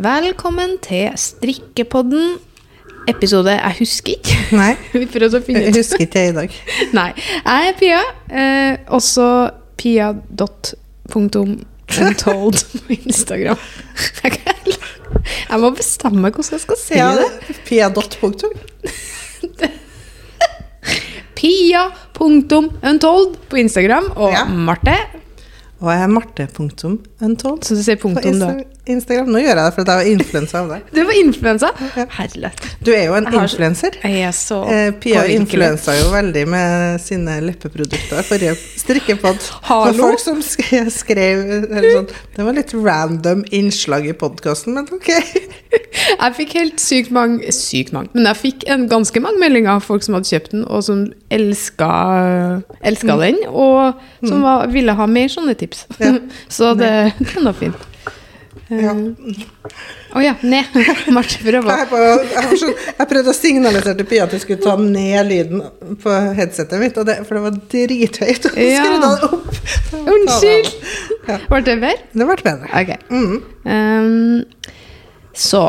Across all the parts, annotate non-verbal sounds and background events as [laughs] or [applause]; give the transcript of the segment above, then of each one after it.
Velkommen til Strikkepodden. Episode jeg husker ikke. [laughs] Nei, Vi prøvde å finne jeg husker ikke i dag. [laughs] Nei. Jeg er Pia. Eh, også pia.untold på Instagram. [laughs] Jeg må bestemme hvordan jeg skal si Ja, det. Pia dot punktum. Pia.untold på Instagram. Og Ja. Marte. Og jeg er Marte punktum untold Så du sier punktum, da. Insta Instagram. Nå gjør jeg det fordi jeg var influensa av deg. [laughs] Du var influensa? Herlighet. Du er jo en influenser. Er så Eh, Pia influensa jo veldig med sine leppeprodukter forrige strikkepod. Hallo? For folk som skrev, sånn, Det var litt random innslag i podkasten, men ok. [laughs] Jeg fikk helt sykt mange Sykt mange, men jeg fikk en ganske mange meldinger av folk som hadde kjøpt den, og som elska, elska den, og som var, ville ha mer sånne tips. Ja. [laughs] Så det, det var fint. Ja. Å ja, ned. [laughs] Marte prøver. Jeg, jeg, prøvde å signalisere til Pia at jeg skulle ta ned lyden på headsetet mitt, det, for det var drithøyt. [laughs] Og Ja. skrudde det opp. [laughs] Unnskyld! Ja. Ble det bedre? Det ble bedre. Ok. Mm. Um, så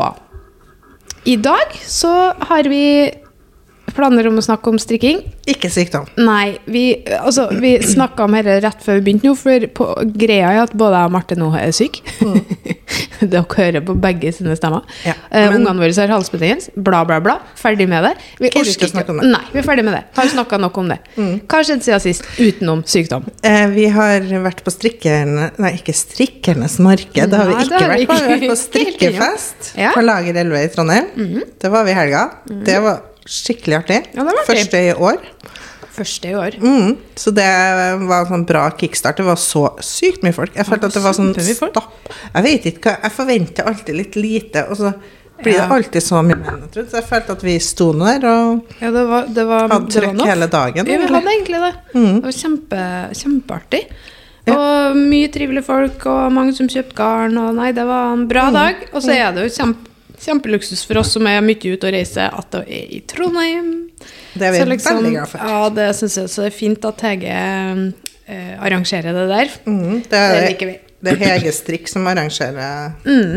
I dag så har vi planer om å snakke om strikking. Ikke sykdom. Nei, vi, altså, vi snakka om dette rett før vi begynte nå, for på, greia er at både jeg og Marte nå er syke. [laughs] Dere hører på begge sine stemmer. Ja, men... uh, Ungene våre har halsbetennelse. Bla, bla, bla. Ferdig med det. Vi orker ikke å snakke om det. Nei, vi er ferdig med det. Har snakka nok om det. Hva har skjedd siden sist, utenom sykdom? Uh, vi har vært på strikkerne Nei, ikke Strikkernes marked. Det har vi ikke vært på. Vi har vært på ikke. Strikkefest [laughs] Ja. På Lager 11 i Trondheim. Det var vi i helga. Det var skikkelig artig. Ja, det var artig. Første i år. Første i år. Mm, så det var en sånn bra kickstart. Det var så sykt mye folk. Jeg følte at det var sånn stopp. Jeg vet ikke Jeg forventer alltid litt lite, og så blir det alltid så mye mer enn jeg trodde. Så jeg følte at vi sto nå der og Ja, det var, det var, hadde det trøkk hele dagen. Ja, vi hadde egentlig det. Mm. Det var kjempe, kjempeartig. Og mye trivelige folk, og mange som kjøpte garn. Og nei, det var en bra dag. Og så er det jo kjempe, kjempeluksus for oss som er mye ute og reiser, at det er i Trondheim. Det er vi liksom, veldig glad for. Ja, det syns jeg så er fint at Hege eh, arrangerer det der. Mm, det, Det er, liker vi. det er Hege Strikk som arrangerer Mm.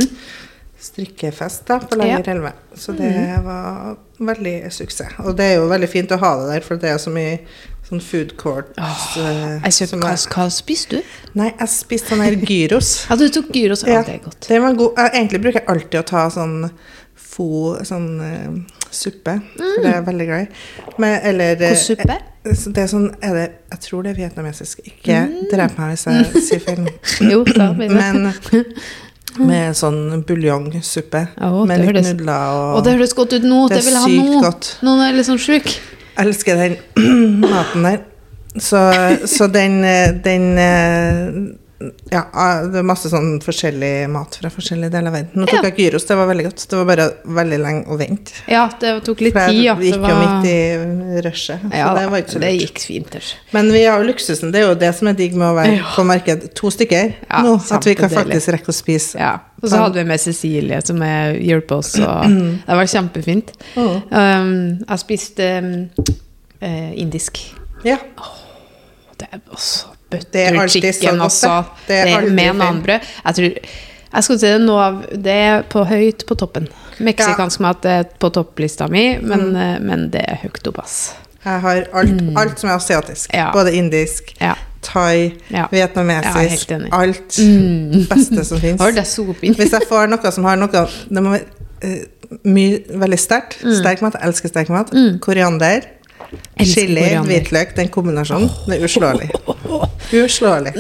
strikkefest da, på Lager 11. Så det Mm. var veldig suksess. Og det er jo veldig fint å ha det der, for det er så mye sånn food court eh, Jeg kjøpte, hva, hva spiste du? Nei, jeg spiste sånn her gyros. [laughs] Ja, du tok gyros. Ja, det er godt. Det var god. Egentlig bruker jeg alltid å ta sånn fo, sånn uh, suppe. For det er jeg veldig glad i. Men, eller eh, suppe? eh, Det er sånn er det, Jeg tror det er vietnamesisk. Ikke drep meg hvis jeg [laughs] sier feil. Jo, da blir det. Men med sånn buljongsuppe. Oh, med litt nudler og Og det høres godt ut nå. Det Det, er sykt nå. godt. jeg er litt sånn sjuk. Elsker den [clears throat] maten der. Så, så den, eh, den eh, Ja, ah, det er masse sånn forskjellig mat fra forskjellige deler av verden. Nå tok Ja. jeg gyros, det var veldig godt. Det var bare veldig lenge å vente. Ja, det tok litt tid. Ja. Det gikk jo var... midt i rushet. Ja, det var ikke så det gikk fint. Men vi har jo luksusen. Det er jo det som er digg med å være på marked. To stykker nå. At vi kan faktisk rekke å spise. Ja. Og så hadde vi med Cecilie, som er- hjelper oss, og [clears throat] det var kjempefint. Um, jeg spiste um, eh, indisk. Ja. Det er også butter alltid så chicken også. det. Det er med nanbrød. Jeg tror jeg skulle si det nå av Det er på høyt på toppen. Meksikansk mat er på topplista mi, men, Mm. eh, men det er høyt opp, ass. Jeg har alt, alt som er asiatisk. Ja. Både indisk, Ja. thai, Ja. Er vietnamesisk. alt beste som [laughs] fins. Det? Hvis jeg får noe som har noe Det må være uh, veldig sterkt. Sterk mat. Jeg elsker sterk mat. Koriander. Mm. Chili, hvitløk. Den kombinasjonen. Det er uslåelig. Uslåelig.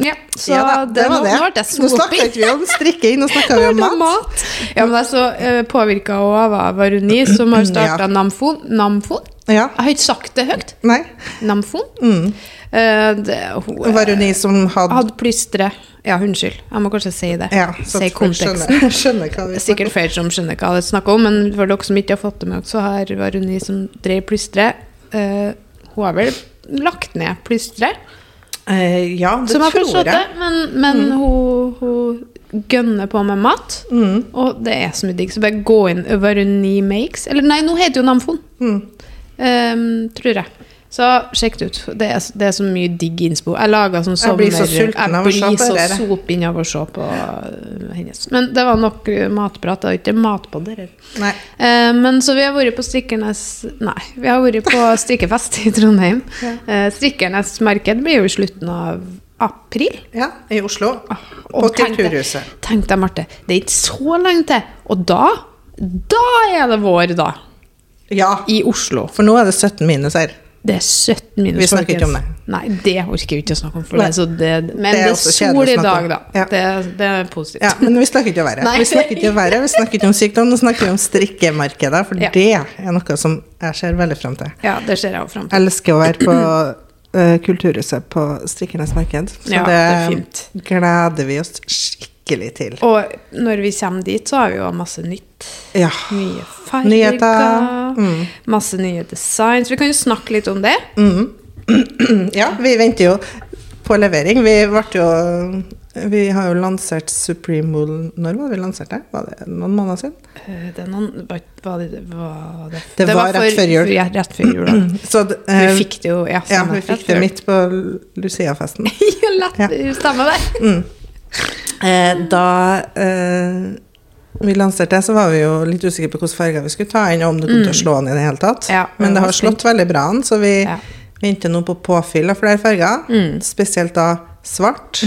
Ja, så Ja da, det, nå, nå ble jeg Nå sop snakka ikke vi om strikking, nå snakka [laughs] vi om mat. mat. Ja, men jeg er så uh, påvirka av Varuni, som har starta Ja. Namfon. Namfon? Ja. Jeg har ikke sagt det høyt. Nei. Namfon. Mm. Eh, det, hun eh, Var hun i som hadde hadde plystre Ja, unnskyld. Jeg må kanskje si det. Ja, så si konteksten. skjønner, [laughs] skjønner hva vi Det er sikkert flere som skjønner hva det er snakk om, men for dere som ikke har fått det med, så har Varuni som drev plystre Uh, Hun har vel lagt ned plystre, Uh, ja, det som tror jeg. det, jeg. men, mm. hun, hun gønner på med mat. Mm. Og det er så mye digg. Så bare gå inn Varuni Makes Eller nei, nå heter jo Namfon. Mm. Ehm, tror jeg. Så sjekk det ut. Det er, det er så mye digg innspo. Jeg laga sånn Jeg blir så sulten av å se Jeg på det der. av å se på hennes. Men det var nok øh, matprat. Det var ikke matpod her. Nei. Eh, men så vi har vært på Strikkernes Nei, vi har vært på [laughs] strikkefest i Trondheim. Eh, Strikkernes marked blir jo i slutten av april. Ja, i Oslo. Og På Kulturhuset. Tenk deg, Marte, det er ikke så lenge til. Og da, da er det vår, da. Ja, I Oslo. for nå er det 17 minus her. Det er 17 minus. Vi snakker ikke om det. Nei, det orker vi ikke å snakke om. For Nei. det, er så det, men Det det er er, kjedelig å sol i dag, da. Ja. Det, det er positivt. Ja, men vi snakker ikke om været. Vi snakker ikke om været, vi snakker ikke om sykdom, nå snakker vi om strikkemarkedet, for Ja. det er noe som jeg ser veldig fram til. Ja, det ser jeg også frem til. Jeg elsker å være på uh, Kulturhuset på Strikkernes marked, så Ja, det, det er fint. gleder vi oss skikkelig til. Og når vi kommer dit, så har vi jo masse nytt. Ja. Nye farger. Nyheter. Mm. Masse nye designs. Vi kan jo snakke litt om det. [clears throat] ja, vi venter jo på levering. Vi ble jo Vi har jo lansert Supreme Wool Når var det vi lanserte? Var det noen måneder siden? Eh, Det noen var, var det, var det, Det var rett før jul. Ja, rett før jul. [clears throat] Så d- Vi eh, fikk det jo ja, Ja, vi fikk det midt på Lucia-festen. [laughs] Ja, stemmer det. Eh, da eh, vi lanserte det, så var vi jo litt usikre på hvilke farger vi skulle ta inn, og om det kom til å slå an i det hele tatt. Mm. Ja, Men det har slått veldig bra an, så vi Ja. venter nå på påfyll av flere farger. Mm. Spesielt da svart,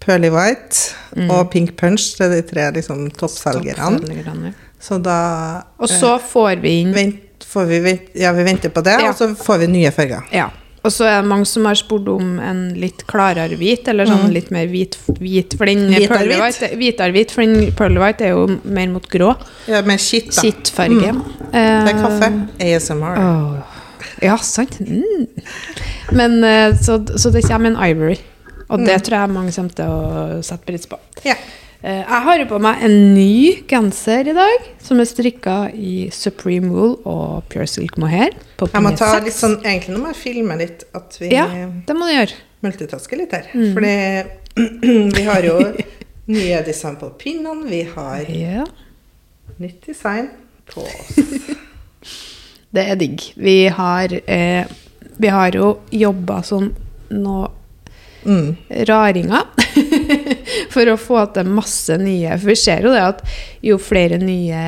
pearly white Mm. og pink punch. Det er de tre liksom, toppselgerne. Så da Og så får vi inn vent, får vi, ja, vi venter på det, og så får vi nye farger. Ja. Og så er det mange som har spurt om en litt klarere hvit, eller sånn litt mer hvit, hvit for den Mm. Pearly hvit? white, hvit, for den pearl white er jo mer mot grå. Ja, med skitt, da. Kittfarge. Det er kaffe. ASMR. Oh. Ja, sant. Mm. Men eh, så, så det kommer en ivory. Og Mm. det tror jeg mange kommer til å sette pris på. Ja. Eh, Jeg har jo på meg en ny genser i dag, som er strikka i Supreme Wool og Pure Silk Mohair. På Jeg må ta litt sånn, Egentlig nå må jeg filme litt at vi Ja, det må du gjøre. multitasker litt her. Mm. Fordi [clears throat] vi har jo nye design på pinnene, vi har Ja. nytt design på oss. [laughs] Det er digg. Vi har, eh, vi har jo jobba som noe Mm. raringer [laughs] for å få til masse nye. For vi ser jo det at jo flere nye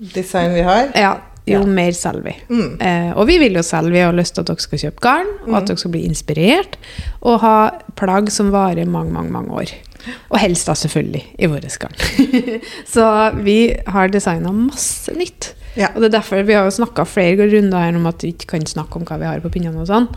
Design vi har. Ja, jo Ja. mer selger vi. Mm. Eh, og vi vil jo selge. Vi har lyst til at dere skal kjøpe garn, og at dere skal bli inspirert. Og ha plagg som varer mange, mange, mange år. Og helst da selvfølgelig i våre garn. [laughs] Så vi har designa masse nytt. Ja. Og det er derfor vi har jo snakka flere runder her om at vi ikke kan snakke om hva vi har på pinnene og sånn.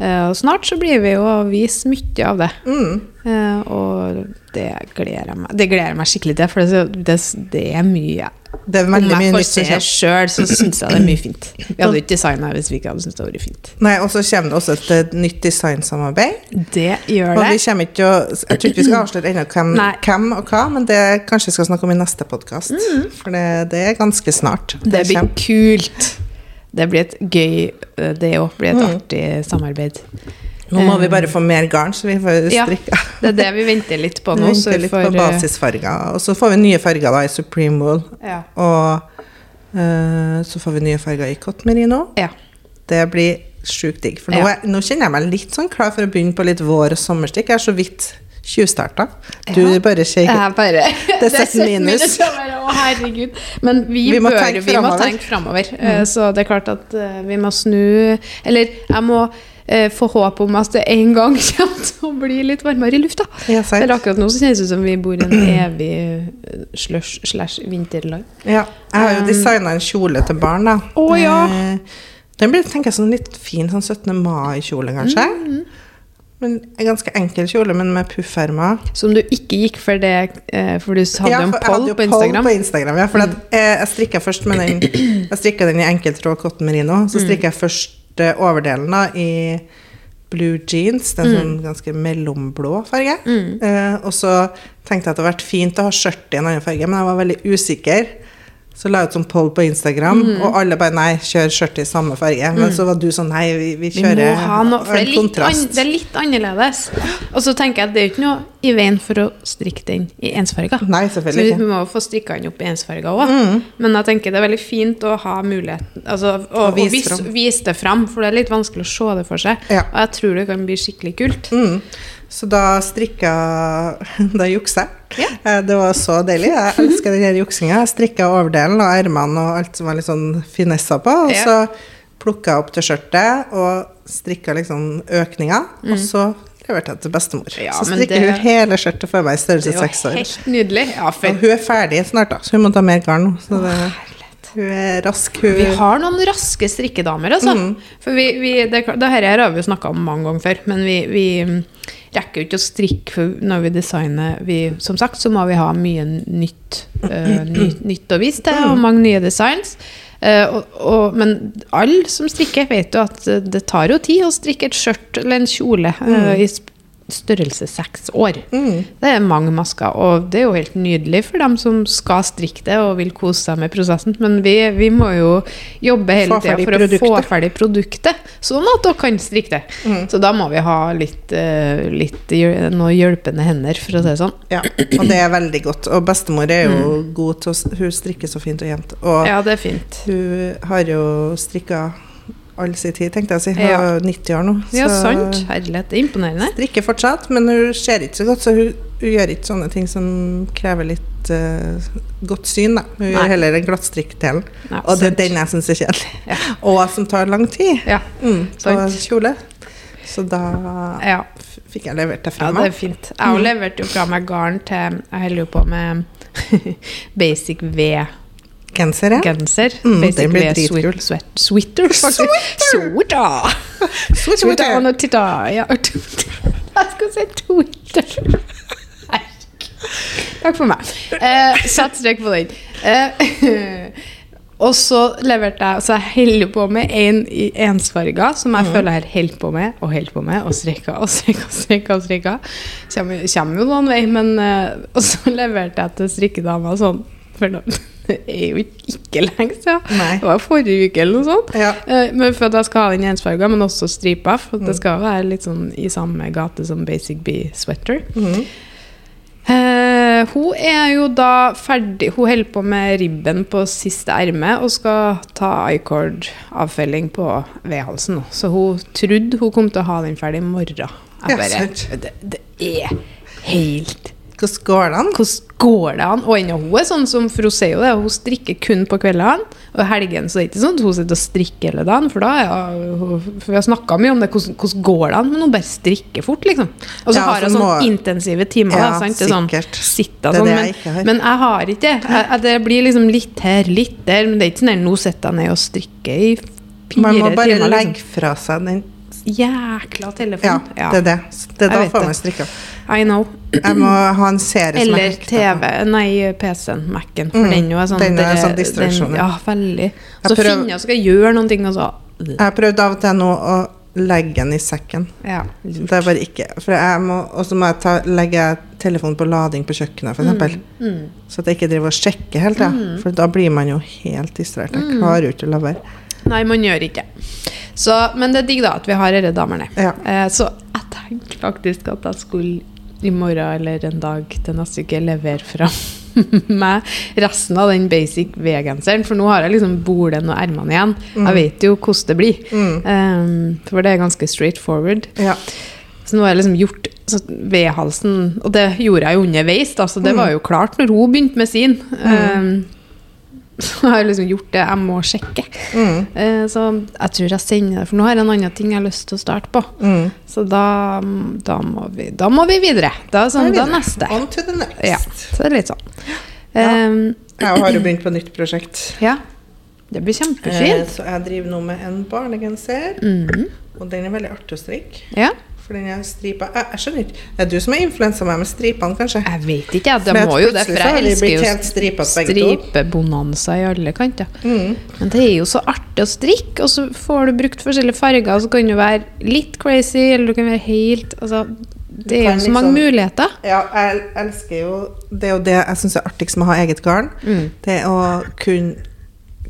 Eh, og snart så blir vi jo å vise mye av det. Mm. Eh, og det gleder jeg meg Det gleder jeg meg skikkelig til, for det, det, det er mye Det er Om veldig mye jeg får nytt se kommer. sjøl, så syns jeg det er mye fint. [clears throat] Vi hadde ikke designa hvis vi ikke hadde syntes det hadde vært fint. Nei, Og så kommer det også et nytt designsamarbeid. Det gjør Og vi det. kommer ikke å Jeg tror ikke vi skal avsløre ennå hvem, hvem og hva, men det kanskje vi skal snakke om i neste podkast. For det, det er ganske snart. Det, Det blir kult. Det blir et gøy eh, Det òg blir et Mm. artig samarbeid. Nå må vi bare få mer garn, så vi får Ja. Det er det vi venter litt på [laughs] nå. Så venter vi litt får, på eh, basisfarger. Og så får vi nye farger da i Supreme Wool. Ja. Og uh, så får vi nye farger i Cotton Merino. ja. Det blir sjukt digg. For nå, Ja. nå kjenner jeg meg litt sånn klar for å begynne på litt vår- og sommerstikk. Jeg er så vidt tjuvstarta. Du Ja. bare. Bare [laughs] [laughs] Det er 17 minus. Å, herregud. Men vi, Vi må bør, tenke vi må. Mm. tenke framover. Eh, Så det er klart at eh, vi må snu Eller jeg må eh, få håp om at det en gang [laughs] kommer til å bli litt varmere i lufta. Ja, For akkurat nå så kjennes det ut som vi bor i en [clears throat] evig slush slash vinterland. Ja, jeg har jo Um, designa en kjole til barn, da. Å, ja. Den blir tenker jeg, sånn litt fin sånn 17. mai-kjole, kanskje. Mm, Men En ganske enkel kjole, men med puffermer. Som du ikke gikk for det eh, For du hadde Ja, en for jeg poll på poll Instagram. Mm. på Instagram ja, for mm. jeg, jeg strikka først med den [clears throat] Jeg strikka den i enkeltråd cotton merino. Mm. Så strikka jeg først eh, overdelen da i blue jeans. Det er Mm. sånn ganske mellomblå farge. Eh, og så tenkte jeg at det hadde vært fint å ha skjørt i en annen farge, men jeg var veldig usikker. Så la jeg ut sånn poll på Instagram, Mm. og alle bare nei, kjør skjørt i samme farge. Men så var du sånn nei, vi, vi Vi må ha noe, for det er, litt an, det er litt annerledes. Og så tenker jeg at det er jo ikke noe i veien for å strikke den i ensfarga. Nei, selvfølgelig ikke. Så vi må få strikka den opp i ensfarga òg. Men jeg tenker det er veldig fint å ha muligheten altså, å, Å vise fram. vise det fram, for det er litt vanskelig å se det for seg. Ja. Og jeg tror det kan bli skikkelig kult. Mm. Så da strikka [laughs] Da juksa jeg. Ja. Eh, Det var så deilig. Jeg elsker den juksinga. Jeg strikka overdelen og ermene og alt som var litt sånn finesser på. Og så plukka jeg opp til skjørtet og strikka liksom økninga. Og så leverte jeg til bestemor. Mm. Ja, så strikker det- hun hele skjørtet for meg i størrelse seks år. helt nydelig. Ja, Og hun er ferdig snart, da, så hun må ta mer garn nå. Så det, hun er rask. Hun Vi har noen raske strikkedamer, altså. Mm. For vi, vi, det, det her har vi jo snakka om mange ganger før, men vi, vi mm, rekker jo ikke å strikke for når vi designer vi, Som sagt så må vi ha mye nytt, [clears throat] uh, nytt, nytt å vise til, og mange nye designs. Uh, og, og, men alle som strikker, vet jo at det tar jo tid å strikke et skjørt eller en kjole Uh, i størrelse seks år. Mm. Det er mange masker, og det er jo helt nydelig for dem som skal strikke det og vil kose seg med prosessen. Men vi, vi må jo jobbe hele tida for for å få ferdig produktet, sånn at dere kan strikke det. Mm. Så da må vi ha litt, eh, litt noen hjelpende hender, for å si det sånn. Ja, og det er veldig godt. Og bestemor er jo god til å strikke Hun strikker så fint og jevnt. Og Mm. Ja, det er fint. hun har jo strikka all sin tid, tenkte jeg å si. Hun er 90 år nå. Ja, sant. Herlighet, det er imponerende. Strikker fortsatt, men hun ser ikke så godt, så hun, hun gjør ikke sånne ting som krever litt uh, godt syn. Da. Hun Nei. gjør heller den glattstrikkdelen. Ja, og det er den jeg syns er kjedelig. Ja. Og som tar lang tid. Ja, Mm, på kjole. Så da ja. fikk jeg levert det fra meg. ja det er fint. Jeg har levert jo fra meg garn til Jeg holder jo på med [laughs] basic V. Genser, ja. genser. Mm, den blir dritkul. sweat, sweat, sweater, faktisk. Sweater! Sweater. [laughs] Sweater on a titta. Ja. [laughs] Jeg skulle si Twitter. Takk for meg. Eh, Sett strek på den. Eh, [laughs] og så leverte jeg Så jeg holder på med en i ensfarga, som Mm. jeg føler jeg har holdt på med og holdt på med, og streka og streka og streka. og. Kommer, kommer jo noen vei, men eh, Og så leverte jeg til strikkedama sånn for noe, [laughs] Det er jo ikke, lenge siden. Nei. Det var forrige uke eller noe sånt. Ja. Eh, Men for at jeg skal ha den ensfarga, men også stripa. For Mm. det skal være litt sånn i samme gate som Basic Bee Sweater. Mhm. Eh, hun er jo da ferdig Hun holder på med ribben på siste erme og skal ta icord-avfelling på vedhalsen. Så hun trodde hun kom til å ha den ferdig i morgen. Jeg bare, det, det er helt Hvordan går det an? Hvordan går det an? Og ennå hun er sånn som For hun sier jo det, hun strikker kun på kveldene. Og i helgen så er det ikke sånn at hun sitter og strikker hele dagen. For da hun For vi har snakka mye om det, hvordan, hvordan går det an? Men hun bare strikker fort, liksom. Og så Ja, har hun sånn må- intensive timer. Ja, da, sant? Det er sånn, sitter Det er sånn, det men, jeg ikke har. men jeg har ikke det. Det blir liksom litt her, litt der. Men det er ikke sånn at nå sitter jeg ned og strikker i fire Man må bare timer. legge Liksom. fra seg den Jækla telefon. Ja, det er det. Det er da får man strikka. I know. Jeg må ha en serie som Eller er Eller TV, nei, PC-en, Mac-en. For Mm, den jo er sånn, den er dere- sånn distraksjon, den- ja. Veldig. Så prøv- finner jeg skal gjøre noen ting, og så Jeg har prøvd av og til nå å legge den i sekken. Ja. Det er bare ikke For jeg må, Og så må jeg ta, legge telefonen på lading på kjøkkenet, f.eks. Mm. Så at jeg ikke driver og sjekker helt, ja. For da blir man jo helt distrahert. Jeg klarer jo ikke å la være. Nei, man gjør ikke. det. men det er digg da at vi har disse damene. Ja. Eh, så jeg tenkte faktisk at jeg skulle i morgen eller en dag til neste uke levere fra [laughs] meg resten av den basic V-genseren. For nå har jeg liksom bolen og ermene igjen. Jeg vet jo hvordan det blir. Mm. Um, for det er ganske straight forward. Ja. Så nå har jeg liksom gjort V-halsen Og det gjorde jeg jo underveis, da, så det Mm. var jo klart når hun begynte med sin. Um, så har jeg liksom gjort det jeg må sjekke. Mm. Eh, så jeg tror jeg sender det, for nå har jeg en annen ting jeg har lyst til å starte på. Mm. Så da, da, må, vi, da må vi videre. Da, sånn, Da neste. On to the next. Ja, så det er litt sånn. Ja. Um, Jeg har jo begynt på nytt prosjekt. ja. Det blir Eh, kjempefint. så jeg driver nå med en barnegenser, mm. og den er veldig artig å strikke. Ja. For den er stripa jeg, jeg skjønner ikke. Det er du som har influensa meg med stripene, kanskje? Jeg vet ikke, jeg. Det må jo det, for jeg elsker jo stripebonanza i alle kanter. Mm. Men det er jo så artig å strikke, og så får du brukt forskjellige farger, og så kan du være litt crazy, eller du kan være helt altså, Det er jo så mange liksom- muligheter. Ja, jeg elsker jo Det er jo det jeg syns er artigst med å ha eget garn. Mm. Det å kunne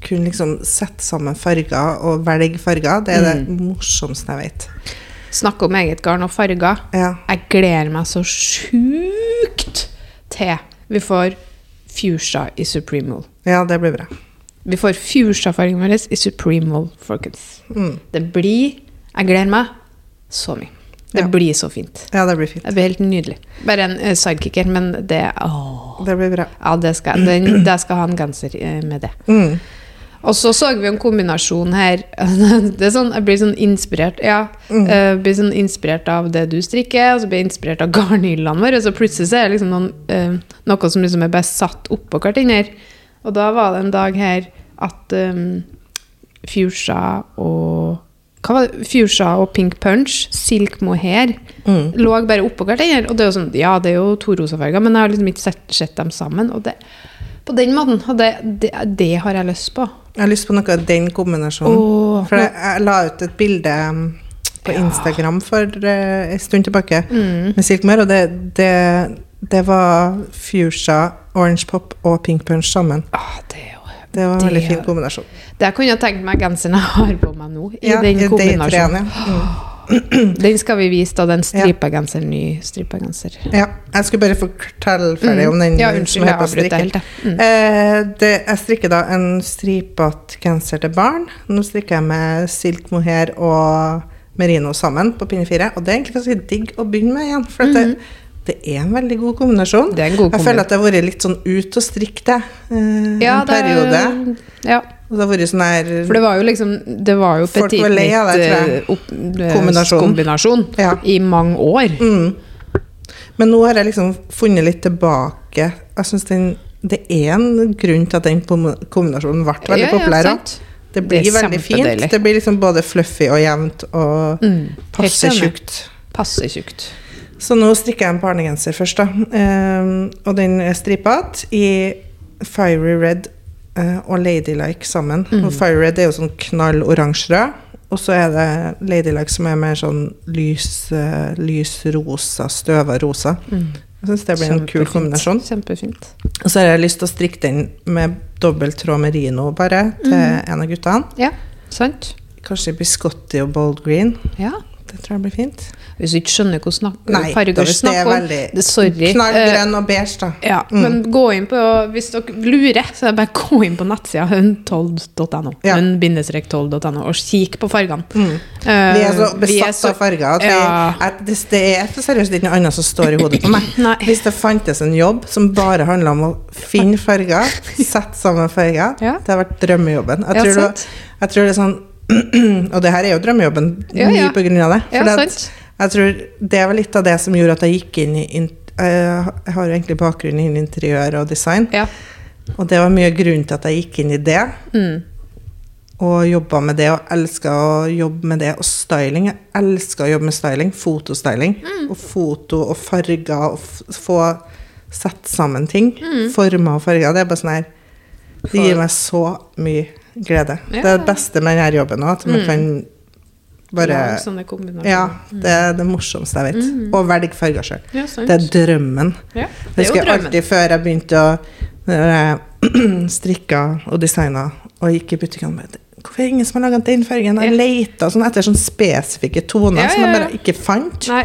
kunne liksom sette sammen farger og velge farger. Det er det Mm. morsomste jeg vet. Snakke om eget garn og farger. Ja. Jeg gleder meg så til vi får fuchsia i Supreme Wool. Ja, det blir bra. Vi får fuchsia-fargen vår i Supreme Wool, folkens. Mm. Det blir Jeg gleder meg så mye. Det Ja. blir så fint. Ja, det blir fint. Det blir helt nydelig. Bare en uh, sidekicker, men det åh. Det blir bra. Ja, det skal, den, det skal ha en genser eh, med det. Mm. Og så så vi en kombinasjon her. [laughs] Det er sånn, jeg blir sånn inspirert Ja, Mm. jeg blir sånn inspirert av det du strikker, og så blir jeg inspirert av [laughs] garnhyllene våre. Så plutselig så er det liksom noen, eh, noe som liksom er bare satt oppå hverandre. Og da var det en dag her at um, fuchsia og hva var det? Fuchsia og pink punch, silk mohair, Mm. lå bare oppå hverandre. Og det er jo sånn, ja, det er jo to rosa farger, men jeg har liksom ikke sett, sett dem sammen. Og det, på den måten, og det, det, det har jeg lyst på. Jeg har lyst på noe av den kombinasjonen. Oh, For jeg, jeg la ut et bilde um, på. Instagram for uh, en stund tilbake Mm. med Silkmør, og det, det, det var fuchsia, orange pop og pink punch sammen. Ah, det er jo Det var en Det- veldig fin kombinasjon. Det kunne jeg tenkt meg genseren jeg har på meg nå, i Ja, den kombinasjonen. Det, kombinasjonen. treene, ja. [clears throat] Den skal vi vise, da. Den stripa genser, ny stripa genser. Mm. ja. Jeg skulle bare fortelle ferdig om den Mm. Ja, unnskyld, jeg strikken. helt. Mm. Eh, det, jeg strikker da en stripete genser til barn. Nå strikker jeg med silk mohair og merino sammen på pinne fire. Og det er egentlig ganske digg å begynne med igjen. For at det, det er en veldig god kombinasjon. Mhm. Det en god jeg føler at det har vært litt sånn ut og strikk det eh, Ja, en det- er Ja, Og det har vært sånn her for det var jo liksom Det var jo petit var lei av det, tror jeg. eh, eh, Kombinasjon. Ja. i mange år. mm. Men nå har jeg liksom funnet litt tilbake. Jeg synes Det er en grunn til at den kombinasjonen ble veldig Ja, populær. Ja, det blir Det veldig fint. Det blir liksom både fluffy og jevnt og Mm. passe tjukt. Passe tjukt. Så nå strikker jeg en barnegenser først, da. Um, og den er stripete i Fiery Red og Ladylike sammen. Mm. Og Firered Red er jo sånn knall oransje-rød. Og så er det Ladylike som er mer sånn lys, eh, lys rosa, støva rosa. Mm. Jeg syns det blir en kul kombinasjon. Kjempefint. Og så har jeg lyst til å strikke den med dobbelt tråd merino, bare, til Mm. en av guttene. Ja, sant? Kanskje biscotti og bold green. Ja. Det tror jeg blir fint. Hvis du ikke skjønner hvilke snak- Nei, farger vi er snakker om det, Sorry. Eh, Knallgrønn og beige, da. Ja, Mm. men gå inn på Hvis dere lurer, så er det bare gå inn på nettsida hun12.no. Ja. Hun-12.no og kikk på fargene. Mm. Uh, Vi er så besatt er så- av farger at, vi, Ja. at det, det er for seriøst ikke noe annet som står i hodet på meg. [clears throat] Hvis det fantes en jobb som bare handla om å finne farger, [laughs] sette sammen farger, Ja. det har vært drømmejobben. Jeg tror, det, jeg tror det er sånn [clears throat] Og det her er jo drømmejobben, Ja, ja. mye på grunn av det. Ja, det at. Jeg tror det var litt av det som gjorde at jeg gikk inn i Jeg har jo egentlig bakgrunn innen interiør og design, Ja. og det var mye grunn til at jeg gikk inn i det Mm. og jobba med det, og elska å jobbe med det. Og styling. Jeg elska å jobbe med styling. Fotostyling. Mm. Og foto og farger, og få sette sammen ting. Mm. Former og farger. Det er bare sånn her Det gir meg så mye glede. Ja. Det er det beste med denne jobben òg, at man Mm. kan bare Lag sånne kombinasjoner. Ja, det er det morsomste jeg vet. Og velge farger sjøl. Ja. Det er drømmen. ja. Det er husker drømmen. alltid før jeg begynte å [clears throat] strikke strikka og designa og gikk i butikkene med Hvorfor er det ingen som har laga den fargen? Jeg Ja. leita sånn etter sånn spesifikke toner som jeg bare ikke fant. Nei.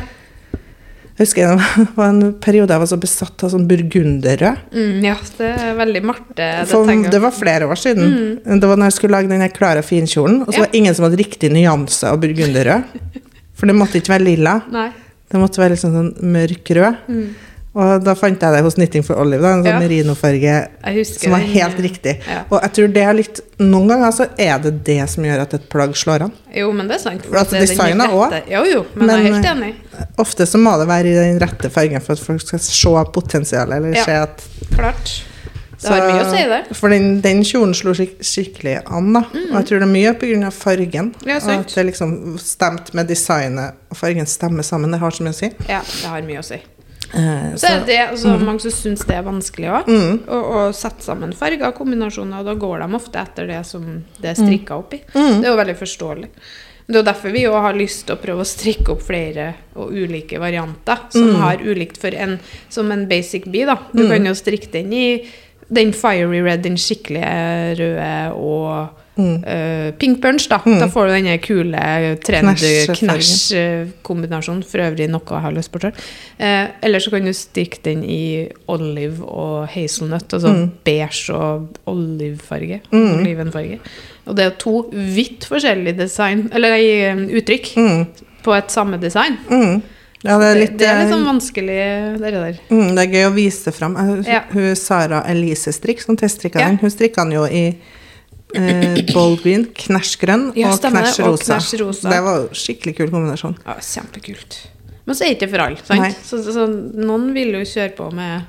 Jeg husker det var en periode jeg var så besatt av sånn burgunderrød. Mm, ja, det er veldig Marte. Det tenker jeg. det var flere år siden. Det var når jeg skulle lage den klare finkjolen, og så Mm. Ja. var det ingen som hadde riktig nyanse av burgunderrød. For det måtte ikke være lilla. Nei. Det måtte være liksom sånn mørk rød. Mm. Og da fant jeg det hos Knitting for Olive, da, en sånn Ja. merinofarge som var helt eh, riktig. Ja. Og jeg tror det er litt Noen ganger så er det det som gjør at et plagg slår an. Jo, men det er sant. for Altså, designet òg. Jo, jo, men, jeg er helt eh, enig. Ofte så må det være i den rette fargen for at folk skal se potensialet, eller Ja. se at Klart. Det har mye å si, det. For den, den kjolen slo skik skikkelig an, da. Og jeg tror det er mye av fargen. Ja, og at det liksom stemt med designet, og fargen stemmer sammen. Det har så mye å si. Ja, det har mye å si. Eh, Så er det altså, mange som syns det er vanskelig òg. Mm. Å, å sette sammen farger og kombinasjoner. Og da går de ofte etter det som det er strikka opp i. Mm. Det er jo veldig forståelig. Det er jo derfor vi har lyst til å prøve å strikke opp flere og ulike varianter som Mm. har ulikt for en som en basic bee. da. Du Mm. kan jo strikke den i den fiery red, den skikkelig røde og eh, pink punch, da. Da får du denne kule Knæsj- trend-knæsj-kombinasjonen. For øvrig noe jeg har lyst på sjøl. Eh, eller så kan du stikke den i olive og hazelnut, altså beige og olivefarge. Olivenfarge. Og det er to vidt forskjellige design, eller eh, uttrykk, på et samme design. Mm. Ja, det er litt, det er litt sånn vanskelig, det der. Mm, det er gøy å vise det fram. Eh, Ja. Hun Sara Elise Strikk, som teststrikka Ja. den, hun strikka den jo i eh, green, knæsj grønn Ja, og knæsj rosa. rosa. Det var skikkelig kul kombinasjon. Ja, kjempekult. Men så er det ikke for alle. Så, så, så noen vil jo kjøre på med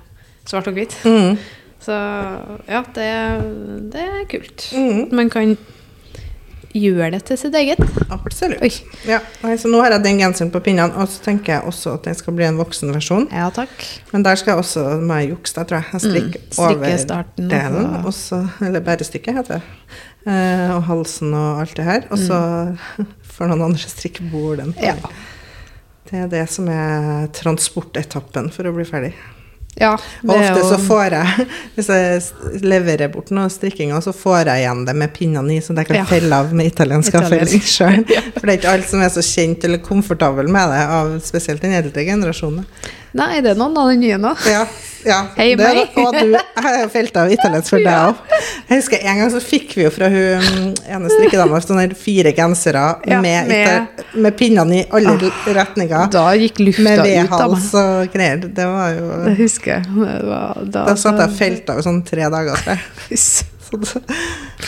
svart og hvitt. Mm. Så ja, det, det er kult. Mm. Man kan gjøre det til sitt eget. Absolutt. Ja, nei, så nå har jeg den genseren på pinnene, og så tenker jeg også at den skal bli en voksenversjon. Ja, takk. Men der skal jeg også må jeg jukse, da, tror jeg. Jeg strikker Mm, over starten, delen, og- så, eller bærestykket heter det. Eh, og halsen og alt det her. Og så [laughs] får noen andre strikke borden. Mm. Ja. Det er det som er transportetappen for å bli ferdig. Ja, Og ofte så får jeg, [laughs] hvis jeg leverer bort noe strikkinga, så får jeg igjen det med pinnene i, så jeg kan Ja. felle av med italiensk Italiensk. avfelling sjøl. [laughs] For det er ikke alle som er så kjent eller komfortabel med det, av spesielt den eldre generasjonen. Nei, det er noen av den nye nå. Ja, ja. Hei, det meg. Og du, jeg har felt av italiensk for [laughs] deg òg. Jeg husker en gang så fikk vi jo fra hun mm, ene strikkedama sånne fire gensere Ja, med, med- Ah. med pinnene i alle retninger. Da gikk lufta Med ut av meg. og greier. Det var jo Det husker jeg. Det var, da, Da satt jeg og felte av sånn tre dager. tror jeg. [laughs]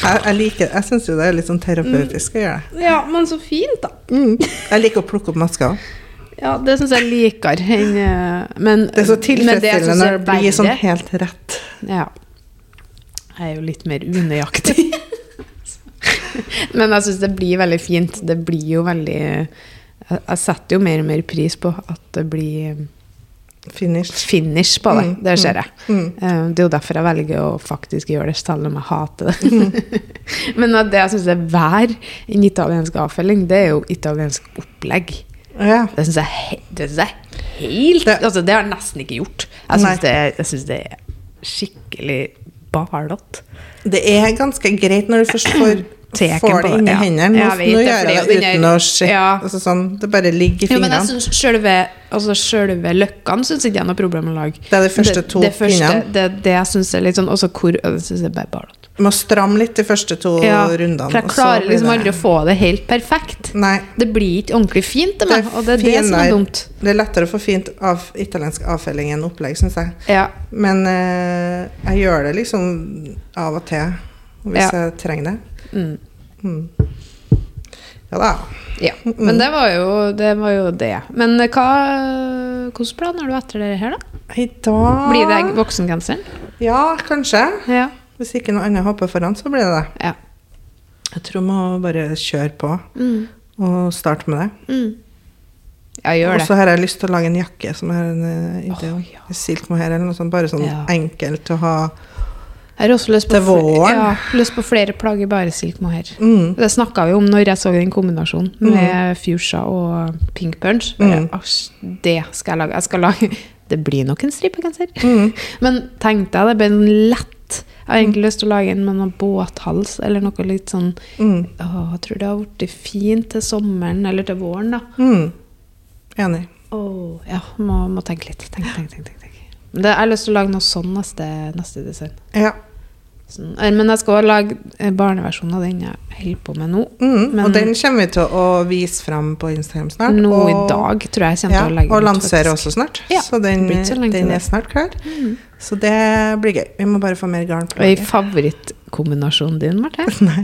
Jeg, liker Jeg syns jo det er litt sånn terapeutisk å gjøre det. Ja, men så fint, da. Mm. Jeg liker å plukke opp masker. Ja, det syns jeg liker enn eh, Men Det er så tilfredsstillende når det blir sånn helt rett. Ja. Jeg er jo litt mer unøyaktig. [laughs] Men jeg syns det blir veldig fint. Det blir jo veldig Jeg setter jo mer og mer pris på at det blir Finish. finish på det. Mm, Det ser jeg. Mm. Eh, Det er jo derfor jeg velger å faktisk gjøre det, selv om jeg hater det. Mm. [laughs] Men det jeg syns er vær en italiensk avfelling, det er jo italiensk opplegg. Ja. Det syns jeg, det synes jeg helt Det- Altså, det har jeg nesten ikke gjort. Jeg syns det, jeg det er skikkelig ballete. Det er ganske greit når du først får, [clears throat] får det inni ja. hendene. Vet nå det, gjør jeg det uten å se. ja. Altså sånn, det bare ligger i Jo, men jeg fingrene. synes selve, altså selve løkkene syns ikke jeg er noe problem å lage. Det er de første to det, første, det, det jeg syns er litt sånn Også hvor Det syns jeg bare er barlete. Du må stramme litt de første to Ja, rundene. for jeg og så klarer liksom aldri å få det helt perfekt. Nei. Det blir ikke ordentlig fint til Det meg, og det er det som er finere- dumt. Det er lettere å få fint av italiensk avfelling enn opplegg, syns jeg. Ja. Men eh, jeg gjør det liksom av og til, hvis Ja. jeg trenger det. Mm. Mm. Ja da. ja. Men det var, jo, det var jo det. Men hva Hvilke planer har du etter det her, da? I dag Blir det voksengenseren? Ja, kanskje. Ja. Hvis ikke noe annet hopper foran, så blir det det. ja. Jeg tror må bare kjøre på Mm. og starte med det. Mm. Ja, gjør Og så har jeg lyst til å lage en jakke som er en eh, idé om. Åh, ja. Silk mohair eller noe sånt. Bare sånn Ja. enkelt å ha Jeg har også lyst på, ja, lyst på flere plagg i bare silk mohair. mm. Det snakka vi om når jeg så den kombinasjonen med fuchsia og pink punch. Mm. «Asj, Det skal jeg lage. Jeg skal lage [laughs] Det blir nok en stripegenser. Mm. [laughs] Men tenkte jeg det ble en lett Jeg har egentlig lyst til å lage en med noen båthals eller noe litt sånn Mm. å, Jeg tror det har blitt fint til sommeren eller til våren, da. Mm. Enig. Åh, ja, må, må tenke litt. Tenk, tenk, tenk, tenk, tenk. Det, jeg har lyst til å lage noe sånn neste, neste design. Ja. Sånn, eh, men jeg skal også lage barneversjonen barneversjon av den jeg holder på med nå. Mm. Og den kommer vi til å vise fram på Instagram snart. Nå og, i dag tror jeg jeg Ja, og lansere også snart. Ja, så den, så den er snart klar. Mm. Så det blir gøy. Vi må bare få mer garn på Og i laget. favorittkombinasjonen din, Marte? [laughs] Nei.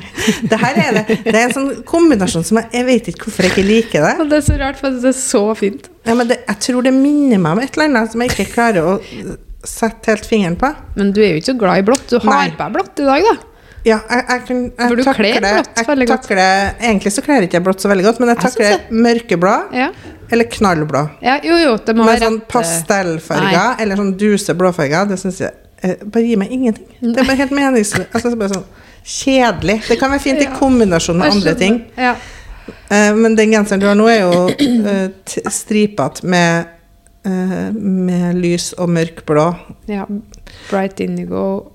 Det her er det. Det er en sånn kombinasjon som jeg, jeg vet ikke hvorfor jeg ikke liker det. Det er så rart, for det er så fint. Ja, men det, jeg tror det minner meg om et eller annet som jeg ikke klarer å sette helt fingeren på. Men du er jo ikke så glad i blått. Du har Nei. på deg blått i dag, da. Ja, jeg, jeg, kan, jeg For du takler kler blått veldig godt. takler- Egentlig så kler ikke jeg blått så veldig godt, men jeg Jeg takler mørkeblå Ja. eller knallblå. ja jo, jo, det må Med sånn eh, pastellfarger eller sånn duse blåfarger, det syns jeg eh, bare gir meg ingenting. Det er bare helt meningsløst. Altså, bare sånn kjedelig. Det kan være fint i kombinasjon med andre ting. Ja. Eh, men den genseren du har nå, er jo uh, stripete med, eh, med lys og mørkblå. ja. Bright indigo,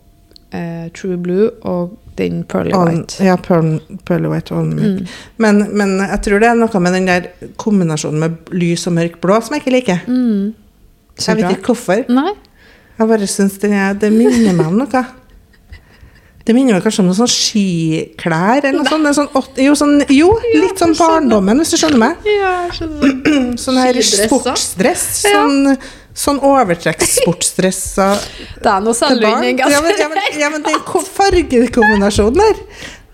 eh, True Blue og den Pearly White. White. Ja, pearl, pearly white og. Mm. Men, men jeg tror det er noe med den der kombinasjonen med lys og mørk blå som jeg ikke liker. Mm. Så Jeg vet ikke hvorfor. Nei? Jeg bare syns det, er- det minner meg om noe. Det minner meg kanskje om noen sånn skiklær eller noe sånt. Sånn, åt- jo, sånn, jo, litt sånn barndommen, hvis du skjønner meg. Ja, skjønner. [clears throat] Sånn her sportsdress. sportsdress. Ja. Sånn, sånn [laughs] Det er noe til barn. Ja, men, ja, men, ja, men den fargekombinasjonen der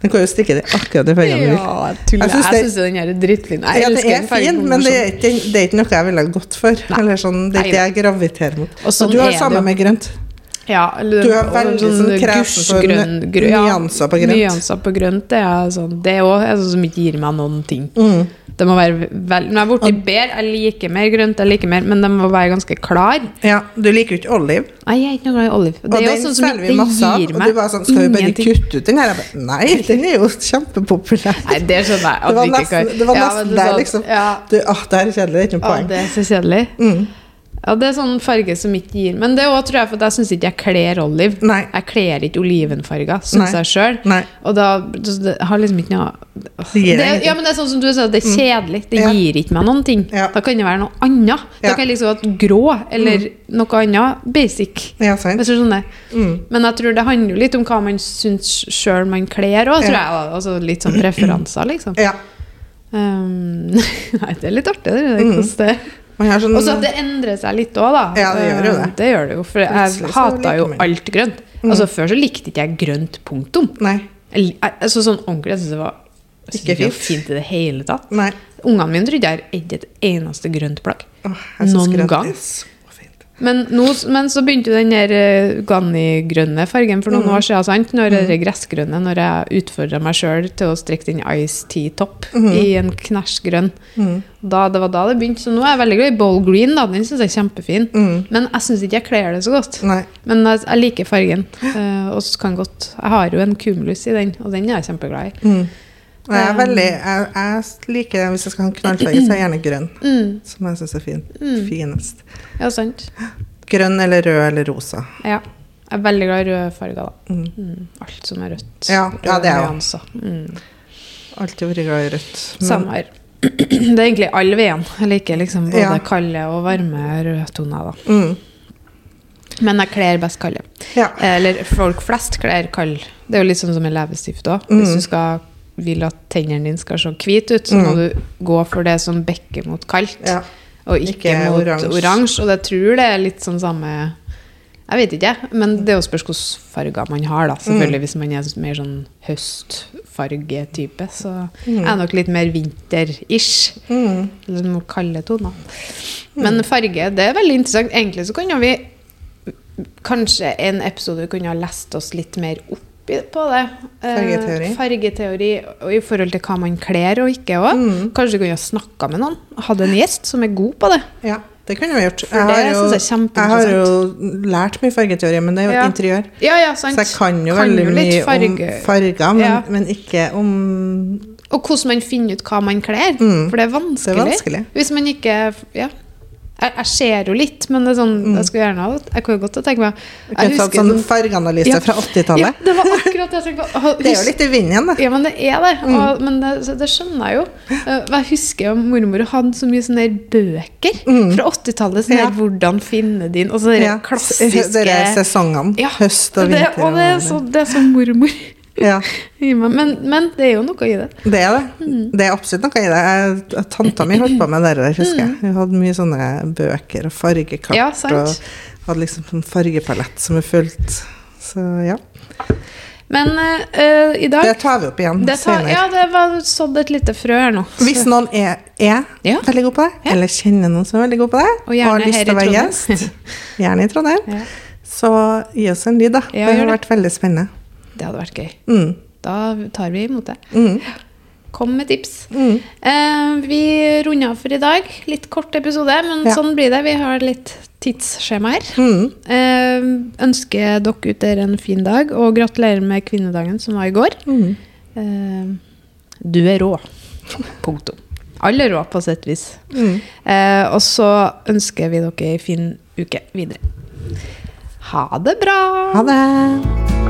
Den kan jo stikke det akkurat i vil. Ja, tuller. Jeg syns den er drittfin. Jeg Ja, det er fin, men det er, ikke, det er ikke noe jeg ville gått for. Eller sånn, det er ikke det jeg graviterer mot. Og sånn Og du har det samme med grønt. Ja, eller, Du er veldig sånn kresen på gussgrønn- ja, nyanser på grønt. Nyanser på grønt, det er sånn Det òg er sånn som ikke gir meg noen ting. Mm. Det må være vel, Når jeg er blitt bedre, jeg liker mer grønt, jeg liker mer, men det må være ganske klar. Ja, du liker jo ikke oliv. Nei, jeg er ikke noe glad i oliv. Det Og er jo sånn som ikke gir Og meg du bare sånn, skal vi bare kutte ut den her? Bare, nei, [laughs] den er jo kjempepopulær. Nei, det skjønner jeg. at Det var nesten, det var nesten ja, der, er sånn- liksom. Ja, Du, ah, det her er kjedelig, det er ikke noe poeng. Å, det er så kjedelig. Mm. Ja, det er sånn farge som ikke gir Men det er også, tror jeg, for jeg syns ikke jeg kler oliv. Nei. Jeg kler ikke olivenfarger, syns jeg sjøl. Og da det har liksom ikke noe Det gir det, Ja, men det er sånn som du sa, det er kjedelig. Det Ja. gir ikke meg noen ting. Ja. Da kan det være noe annet. Da kan jeg liksom være grå, eller noe annet basic. Ja, sant. Mm. Men jeg tror det handler jo litt om hva man syns sjøl man kler òg, tror jeg. Ja. Altså litt sånn preferanser, liksom. Ja. Um, [laughs] nei, det er litt artig, det. Mm. hvordan det har sånn Og så at det endrer seg litt òg, da. Ja, det gjør jo det. Um, Det gjør det jo, for jeg hata jo alt grønt. Mm. Altså Før så likte ikke jeg grønt, punktum. Nei. Jeg, altså, sånn ordentlig, jeg synes det var Ikke fint. fint i det hele tatt. Nei. Ungene mine trodde jeg har et eneste grønt plagg. Åh, Noen grønt gang. fint. Men, nå, men så begynte den der eh, Ganni-grønne fargen for noen Mm. år siden. Sant? Når det gressgrønne, når jeg utfordra meg sjøl til å strikke den Ice Tea Top i en knæsjgrønn. Mm. Da, det var da det begynte. Så nå er jeg veldig glad i Bowl Green. Da. Den syns jeg er kjempefin. Mm. Men jeg syns ikke jeg kler det så godt. Nei. Men jeg, jeg liker fargen. Uh, og kan godt Jeg har jo en Cumulus i den, og den er jeg kjempeglad i. Jeg er Um. veldig jeg, jeg liker Hvis jeg skal ha en knallfarge, så er jeg gjerne grønn. Mm. Som jeg syns er fin. Mm. finest. Ja, sant. Grønn eller rød eller rosa. Ja. Jeg er veldig glad i røde farger, da. Mm. Mm. Alt som er rødt. Ja, ja, det er jeg òg. Mm. Alltid vært glad i rødt. Men- Samme her. [clears throat] Det er egentlig alle veiene. Jeg liker liksom både Ja. kalde og varme rødtoner. da. Mm. Men jeg kler best kalde. Ja. Eller folk flest kler kald. Det er jo litt sånn som en leppestift òg. Hvis du skal vil at tennene dine skal se hvite ut, så må Mm. du gå for det som bekker mot kaldt, ja. og ikke, Ikke mot oransje. Og jeg tror det er litt sånn samme Jeg vet ikke, men det er jo spørs hvilke farger man har, da. Selvfølgelig Mm. Hvis man er mer sånn høstfargetype, så Mm. er nok litt mer vinter-ish. Mm. Eller noen kalde toner. Men farge, det er veldig interessant. Egentlig så kunne vi kanskje en episode kunne ha lest oss litt mer opp på det. Eh, Fargeteori. fargeteori og i forhold til hva man kler og ikke òg. Mm. Kanskje du kunne snakka med noen. Hadde en gjest som er god på det. ja, det kunne vi gjort. Jeg har, jo, jeg har jo lært mye fargeteori, men det er jo Ja. interiør. Ja, ja, sant. Så jeg kan jo Kan veldig jo mye farge. om farger, men, men ikke om Og hvordan man finner ut hva man kler. Mm. For det er vanskelig. Det er vanskelig. Hvis man ikke Ja. Jeg, jeg ser jo litt, men det er sånn, jeg skulle gjerne ha Jeg kunne godt tenke meg Jeg okay, husker, sånn fargeanalyse Ja. fra 80-tallet. Ja, det var akkurat det jeg tenkte på. Det er jo litt i vinden, da. Ja, men det er det. Og, men det, det skjønner jeg jo. Eh, Jeg husker jo mormor hadde så mye sånne bøker bøker fra 80-tallet. Sånn Ja. 'Hvordan finne din' Og så de Ja. klassiske Dere sesongene. Ja, Høst og det, vinter. og det er så, det er så mormor [laughs] Ja. Men, men det er jo noe i det. det er det. Mm. Det er absolutt noe i det. Tanta mi holdt på med det der, husker jeg. Hun hadde mye sånne bøker og fargekart. Mm. Ja, sant. og hadde liksom en fargepalett som er fullt. Så ja. Men eh, i dag Det tar vi opp igjen tar, senere. Ja, det var sådd et lite frø her nå. Hvis noen er, er Ja. veldig god på det, Ja. eller kjenner noen som er veldig god på det, Og og har lyst til å være gjest, [laughs] gjerne i Trondheim, Ja. så gi oss en lyd, da. Det har vært veldig spennende. Det hadde vært gøy. Mm. Da tar vi imot det. Mm. Kom med tips. Mm. Eh, vi runder av for i dag. Litt kort episode, men Ja. sånn blir det. Vi har litt tidsskjema her. Mm. Eh, ønsker dere ut dere en fin dag, og gratulerer med kvinnedagen som var i går. Mm. Eh, du er rå. Punktum. Alle er rå, på sitt vis. Mm. Eh, og så ønsker vi dere ei fin uke videre. Ha det bra! Ha det!